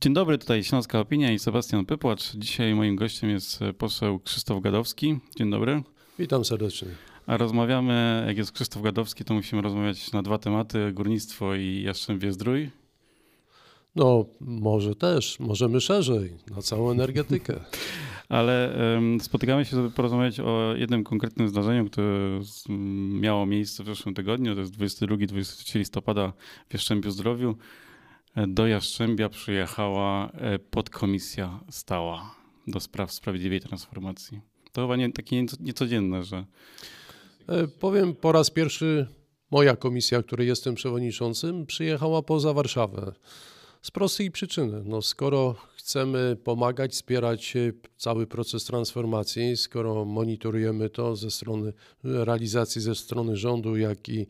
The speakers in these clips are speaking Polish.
Dzień dobry, tutaj Śląska Opinia i Sebastian Pypłacz. Dzisiaj moim gościem jest poseł Krzysztof Gadowski. Dzień dobry. Witam serdecznie. A rozmawiamy, jak jest Krzysztof Gadowski, to musimy rozmawiać na dwa tematy, górnictwo i Jastrzębie Zdrój. No, może też, możemy szerzej, na całą energetykę. Ale um, spotykamy się, żeby porozmawiać o jednym konkretnym zdarzeniu, które miało miejsce w zeszłym tygodniu. To jest 22-23 listopada w Jastrzębiu Zdrowiu. Do Jastrzębia przyjechała e, podkomisja stała do spraw sprawiedliwej transformacji. To chyba nie, takie niecodzienne, że. E, powiem po raz pierwszy, moja komisja, której jestem przewodniczącym, przyjechała poza Warszawę. Z prostej przyczyny. No, skoro chcemy pomagać, wspierać e, cały proces transformacji, skoro monitorujemy to ze strony realizacji ze strony rządu, jak i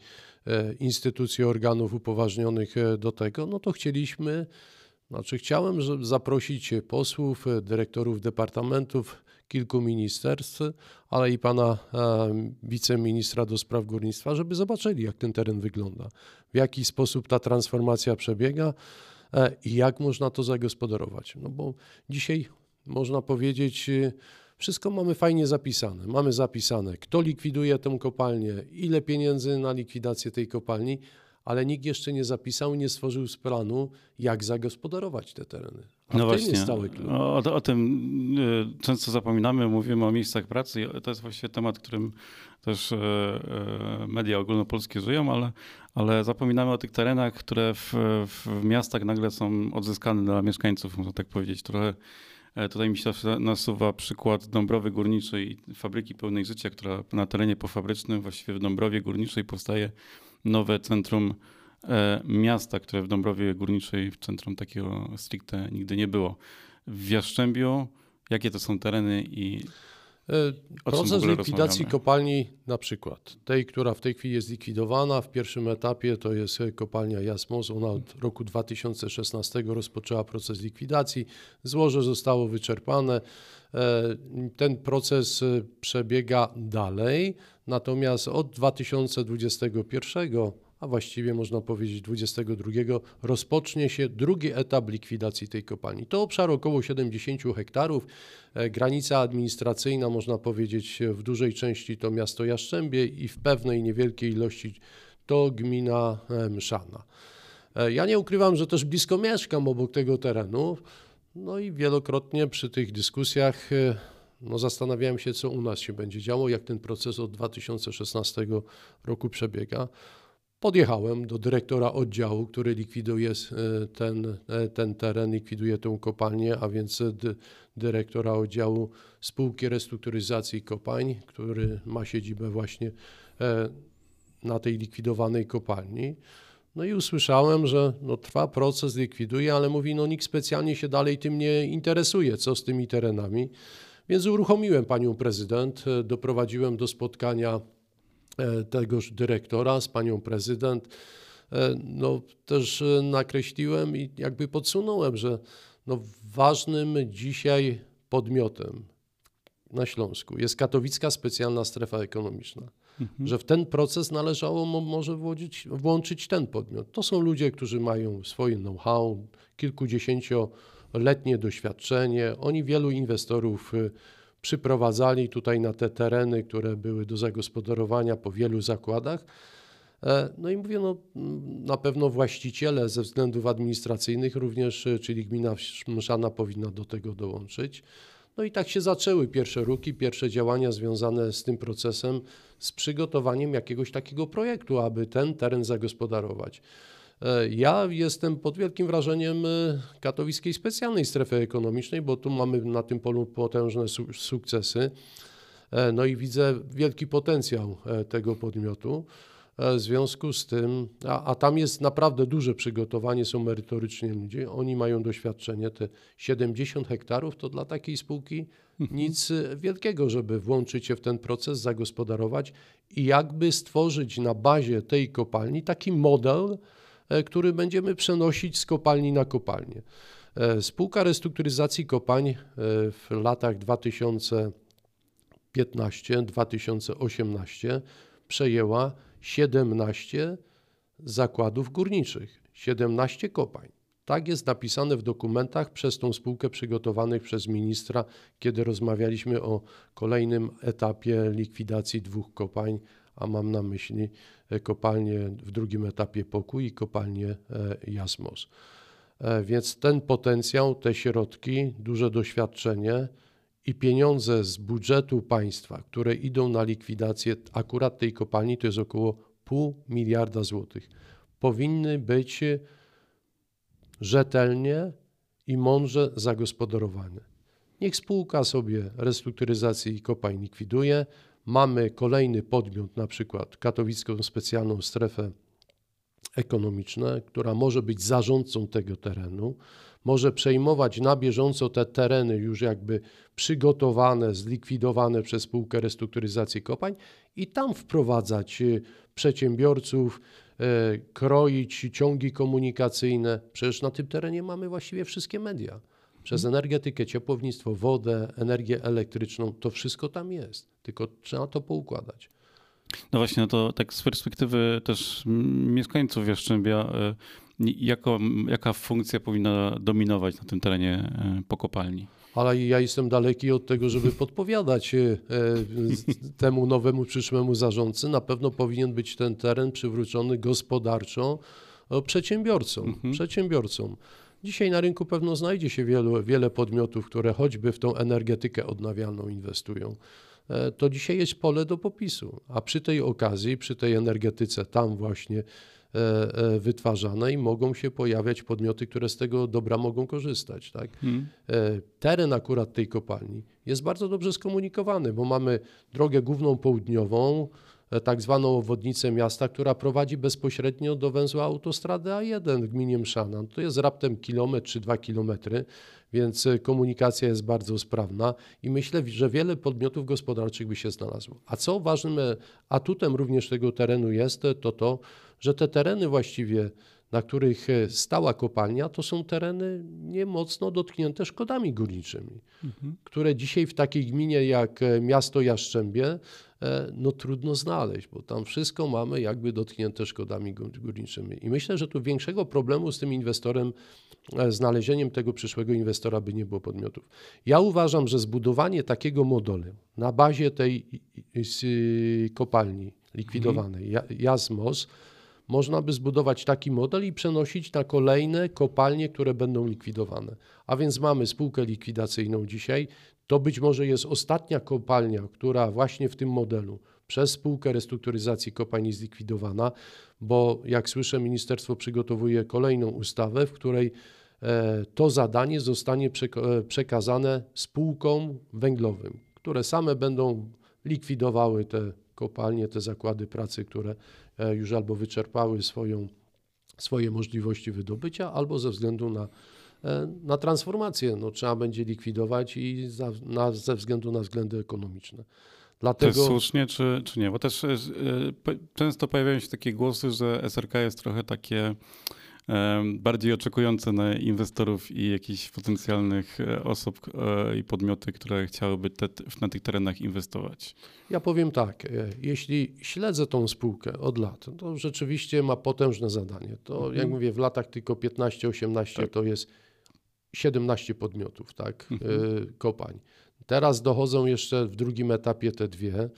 e, instytucji, organów upoważnionych e, do tego, no to chcieliśmy, znaczy chciałem zaprosić posłów, dyrektorów departamentów, kilku ministerstw, ale i pana wiceministra do spraw górnictwa, żeby zobaczyli, jak ten teren wygląda, w jaki sposób ta transformacja przebiega. E, i jak można to zagospodarować. No bo dzisiaj można powiedzieć, y, wszystko mamy fajnie zapisane. Mamy zapisane, kto likwiduje tę kopalnię, ile pieniędzy na likwidację tej kopalni, ale nikt jeszcze nie zapisał, nie stworzył z planu, jak zagospodarować te tereny. A no właśnie, o, o, tym y, często zapominamy, mówimy o miejscach pracy. To jest właściwie temat, którym też e, e, media ogólnopolskie żyją, ale, ale zapominamy o tych terenach, które w, w miastach nagle są odzyskane dla mieszkańców, można tak powiedzieć. Trochę e, Tutaj mi się nasuwa przykład Dąbrowy Górniczej fabryki pełnej życia, która na terenie pofabrycznym, właściwie w Dąbrowie Górniczej powstaje nowe centrum miasta, które w Dąbrowie Górniczej w centrum takiego stricte nigdy nie było. W Jaszczębiu, jakie to są tereny i E, proces likwidacji kopalni, na przykład tej, która w tej chwili jest likwidowana, w pierwszym etapie to jest kopalnia Jasmos. Ona od roku 2016 rozpoczęła proces likwidacji. Złoże zostało wyczerpane. E, ten proces e, przebiega dalej, natomiast od 2021 a właściwie można powiedzieć 22, rozpocznie się drugi etap likwidacji tej kopalni. To obszar około 70 hektarów. E, granica administracyjna, można powiedzieć, w dużej części to miasto Jaszczębie i w pewnej niewielkiej ilości to gmina e, Mszana. E, ja nie ukrywam, że też blisko mieszkam obok tego terenu. No i wielokrotnie przy tych dyskusjach no zastanawiałem się, co u nas się będzie działo, jak ten proces od 2016 roku przebiega. Podjechałem do dyrektora oddziału, który likwiduje e, ten, e, ten teren, likwiduje tę kopalnię, a więc dyrektora oddziału spółki restrukturyzacji kopalń, który ma siedzibę właśnie e, na tej likwidowanej kopalni. No i usłyszałem, że no, trwa proces, likwiduje, ale mówi, no nikt specjalnie się dalej tym nie interesuje, co z tymi terenami. Więc uruchomiłem panią prezydent, doprowadziłem do spotkania E, tegoż dyrektora z panią prezydent, e, no też e, nakreśliłem i jakby podsunąłem, że no ważnym dzisiaj podmiotem na Śląsku jest katowicka specjalna strefa ekonomiczna. Mhm. Że w ten proces należało może włożyć, włączyć ten podmiot. To są ludzie, którzy mają swoje know-how, kilkudziesięcioletnie doświadczenie. Oni wielu inwestorów przyprowadzali tutaj na te tereny, które były do zagospodarowania po wielu zakładach. E, no i mówię, no, na pewno właściciele ze względów administracyjnych również, e, czyli gmina Mszana powinna do tego dołączyć. No i tak się zaczęły pierwsze ruki, pierwsze działania związane z tym procesem, z przygotowaniem jakiegoś takiego projektu, aby ten teren zagospodarować. E, ja jestem pod wielkim wrażeniem e, katowickiej specjalnej strefy ekonomicznej, bo tu mamy na tym polu potężne sukcesy. E, no i widzę wielki potencjał tego podmiotu. W związku z tym, a, a, tam jest naprawdę duże przygotowanie, są merytoryczni ludzie, oni mają doświadczenie. Te 70 hektarów to dla takiej spółki mhm. nic wielkiego, żeby włączyć się w ten proces, zagospodarować i jakby stworzyć na bazie tej kopalni taki model, który będziemy przenosić z kopalni na kopalnię. E, spółka restrukturyzacji kopalń e, w latach 2015-2018 przejęła 17 zakładów górniczych, 17 kopalń. Tak jest napisane w dokumentach przez tą spółkę przygotowanych przez ministra, kiedy rozmawialiśmy o kolejnym etapie likwidacji dwóch kopalń, a mam na myśli e, kopalnię w drugim etapie Pokój i kopalnię e, Jasmos. E, więc ten potencjał, te środki, duże doświadczenie i pieniądze z budżetu państwa, które idą na likwidację akurat tej kopalni, to jest około pół miliarda złotych, powinny być rzetelnie i mądrze zagospodarowane. Niech spółka sobie restrukturyzacji kopalń likwiduje. Mamy kolejny podmiot, na przykład katowicką specjalną strefę ekonomiczną, która może być zarządcą tego terenu, może przejmować na bieżąco te tereny już jakby przygotowane, zlikwidowane przez spółkę restrukturyzacji kopalń i tam wprowadzać y, przedsiębiorców, E, kroić ciągi komunikacyjne. Przecież na tym terenie mamy właściwie wszystkie media. Przez energetykę, ciepłownictwo, wodę, energię elektryczną, to wszystko tam jest. Tylko trzeba to poukładać. No właśnie, no to tak z perspektywy też mieszkańców Jaszczębia, e, jako, jaka funkcja powinna dominować na tym terenie e, po kopalni? ale ja jestem daleki od tego, żeby podpowiadać e, temu nowemu przyszłemu zarządcy. Na pewno powinien być ten teren przywrócony gospodarczo przedsiębiorcom. Mhm. przedsiębiorcom. Dzisiaj na rynku pewno znajdzie się wielu, wiele podmiotów, które choćby w tą energetykę odnawialną inwestują. E, to dzisiaj jest pole do popisu, a przy tej okazji, przy tej energetyce, tam właśnie E, e, wytwarzane i mogą się pojawiać podmioty, które z tego dobra mogą korzystać. Tak? Hmm. Teren akurat tej kopalni jest bardzo dobrze skomunikowany, bo mamy drogę główną południową, tak zwaną obwodnicę miasta, która prowadzi bezpośrednio do węzła autostrady A1 w gminie Mszana. To jest raptem kilometr czy dwa kilometry, więc komunikacja jest bardzo sprawna i myślę, że wiele podmiotów gospodarczych by się znalazło. A co ważnym atutem również tego terenu jest, to to, że te tereny właściwie, na których e, stała kopalnia, to są tereny niemocno dotknięte szkodami górniczymi, mhm. które dzisiaj w takiej gminie jak e, miasto Jaszczębie e, no trudno znaleźć, bo tam wszystko mamy jakby dotknięte szkodami górniczymi. I myślę, że tu większego problemu z tym inwestorem, znalezieniem tego przyszłego inwestora by nie było podmiotów. Ja uważam, że zbudowanie takiego modelu na bazie tej kopalni likwidowanej, mhm. Jasmos, można by zbudować taki model i przenosić na kolejne kopalnie, które będą likwidowane. A więc mamy spółkę likwidacyjną dzisiaj. To być może jest ostatnia kopalnia, która właśnie w tym modelu przez spółkę restrukturyzacji kopalni zlikwidowana, bo jak słyszę, ministerstwo przygotowuje kolejną ustawę, w której e, to zadanie zostanie e, przekazane spółkom węglowym, które same będą likwidowały te kopalnie, te zakłady pracy, które e, już albo wyczerpały swoją, swoje możliwości wydobycia, albo ze względu na, na transformację no, trzeba będzie likwidować i za, na, ze względu na względy ekonomiczne. Dlatego... To jest słusznie, czy, czy nie? Bo też y, często pojawiają się takie głosy, że SRK jest trochę takie bardziej oczekujące na inwestorów i jakichś potencjalnych e, osób e, i podmioty, które chciałyby te, na tych terenach inwestować? Ja powiem tak, e, jeśli śledzę tą spółkę od lat, to rzeczywiście ma potężne zadanie. To mhm. jak mówię, w latach tylko 15-18 tak. to jest 17 podmiotów, tak, mhm. kopań. Teraz dochodzą jeszcze w drugim etapie te dwie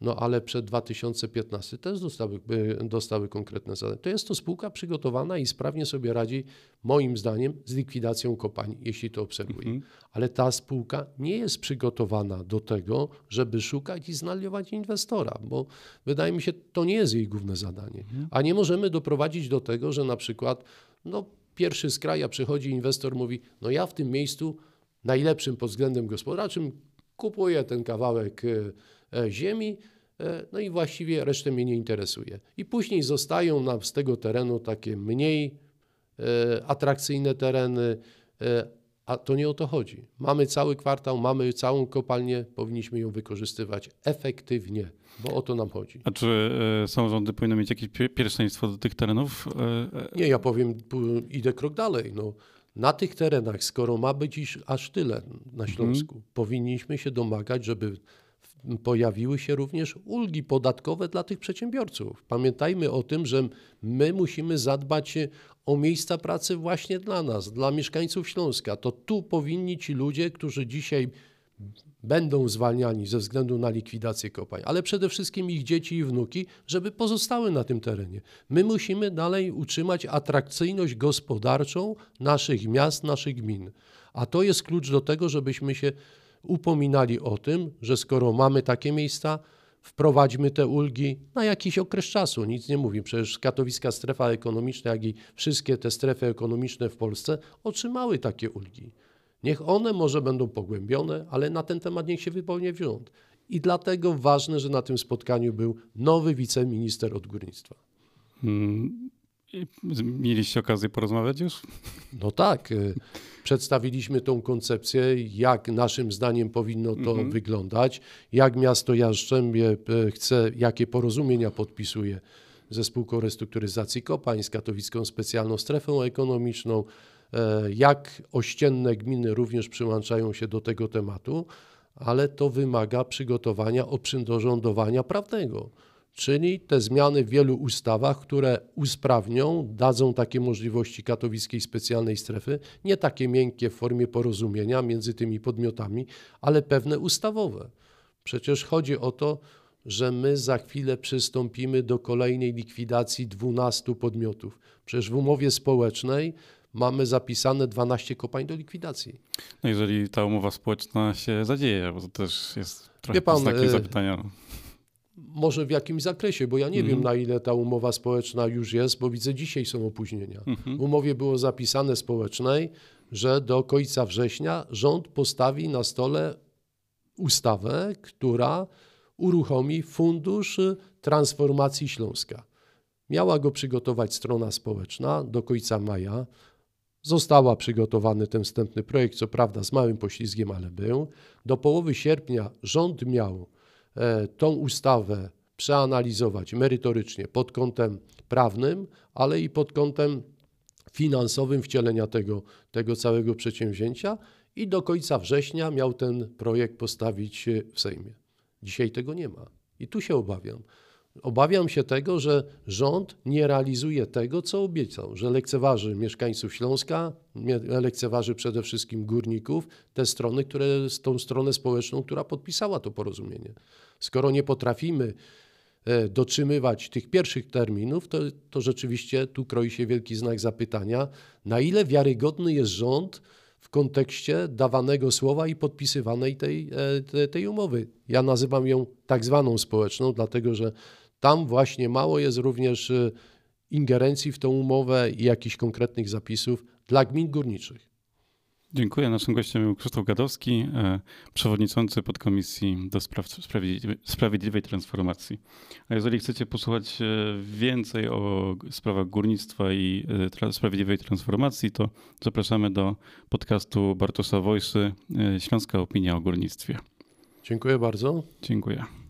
no ale przed 2015 też dostały, dostały konkretne zadania. To jest to spółka przygotowana i sprawnie sobie radzi, moim zdaniem, z likwidacją kopalń, jeśli to obserwuję. Mhm. Ale ta spółka nie jest przygotowana do tego, żeby szukać i znajdować inwestora, bo wydaje mi się, to nie jest jej główne zadanie. Mhm. A nie możemy doprowadzić do tego, że na przykład no, pierwszy z kraja przychodzi inwestor, mówi, no ja w tym miejscu najlepszym pod względem gospodarczym kupuję ten kawałek e, E, ziemi, e, no i właściwie resztę mnie nie interesuje. I później zostają nam z tego terenu takie mniej atrakcyjne tereny, a to nie o to chodzi. Mamy cały kwartał, mamy całą kopalnię, powinniśmy ją wykorzystywać efektywnie, bo o to nam chodzi. A czy samorządy powinny mieć jakieś pierwszeństwo do tych terenów? Nie, ja powiem, idę krok dalej. No, na tych terenach, skoro ma być aż tyle na mhm. Śląsku, powinniśmy się domagać, żeby pojawiły się również ulgi podatkowe dla tych przedsiębiorców. Pamiętajmy o tym, że my musimy zadbać o miejsca pracy właśnie dla nas, dla mieszkańców Śląska. To tu powinni ci ludzie, którzy dzisiaj będą zwalniani ze względu na likwidację kopalń, ale przede wszystkim ich dzieci i wnuki, żeby pozostały na tym terenie. My musimy dalej utrzymać atrakcyjność gospodarczą naszych miast, naszych gmin. A to jest klucz do tego, żebyśmy się upominali o tym, że skoro mamy takie miejsca, wprowadźmy te ulgi na jakiś okres czasu. Nic nie mówi. Przecież katowiska strefa ekonomiczna, jak i wszystkie te strefy ekonomiczne w Polsce otrzymały takie ulgi. Niech one może będą pogłębione, ale na ten temat niech się wypełni rząd. I dlatego ważne, że na tym spotkaniu był nowy wiceminister od górnictwa. Hmm. Mieliście okazję porozmawiać już? No tak. Y, przedstawiliśmy tą koncepcję, jak naszym zdaniem powinno to mhm. wyglądać, jak miasto Jastrzębie y, chce, jakie porozumienia podpisuje ze spółką restrukturyzacji kopalń, z katowicką specjalną strefą ekonomiczną, E, jak ościenne gminy również przyłączają się do tego tematu, ale to wymaga przygotowania oprzyrządowania prawnego. Czyli te zmiany w wielu ustawach, które usprawnią, dadzą takie możliwości katowickiej specjalnej strefy, nie takie miękkie w formie porozumienia między tymi podmiotami, ale pewne ustawowe. Przecież chodzi o to, że my za chwilę przystąpimy do kolejnej likwidacji 12 podmiotów. Przecież w umowie społecznej mamy zapisane 12 kopalń do likwidacji. No jeżeli ta umowa społeczna się zadzieje, bo to też jest trochę pan, takie e, zapytania. Może w jakimś zakresie, bo ja nie wiem na ile ta umowa społeczna już jest, bo widzę dzisiaj są opóźnienia. W umowie było zapisane społecznej, że do końca września rząd postawi na stole ustawę, która uruchomi Fundusz Transformacji Śląska. Miała go przygotować strona społeczna do końca maja. Została przygotowany ten wstępny projekt, co prawda z małym poślizgiem, ale był. Do połowy sierpnia rząd miał tą ustawę przeanalizować merytorycznie pod kątem prawnym, ale i pod kątem finansowym wcielenia tego, tego całego przedsięwzięcia i do końca września miał ten projekt postawić w Sejmie. Dzisiaj tego nie ma. I tu się obawiam, Obawiam się tego, że rząd nie realizuje tego, co obiecał, że lekceważy mieszkańców Śląska, lekceważy przede wszystkim górników, te strony, które, tą stronę społeczną, która podpisała to porozumienie. Skoro nie potrafimy e, dotrzymywać tych pierwszych terminów, to, to rzeczywiście tu kroi się wielki znak zapytania, na ile wiarygodny jest rząd, w kontekście dawanego słowa i podpisywanej tej, e, tej umowy. Ja nazywam ją tak zwaną społeczną, dlatego że tam właśnie mało jest również y, ingerencji w tą umowę i jakichś konkretnych zapisów dla gmin górniczych. Dziękuję. Naszym gościem był Krzysztof Gadowski, e, przewodniczący podkomisji do spraw sprawiedliwej transformacji. A jeżeli chcecie posłuchać e, więcej o sprawach górnictwa i sprawiedliwej transformacji, to zapraszamy do podcastu Bartosza Wojszy Śląska Opinia o Górnictwie. Dziękuję bardzo. Dziękuję.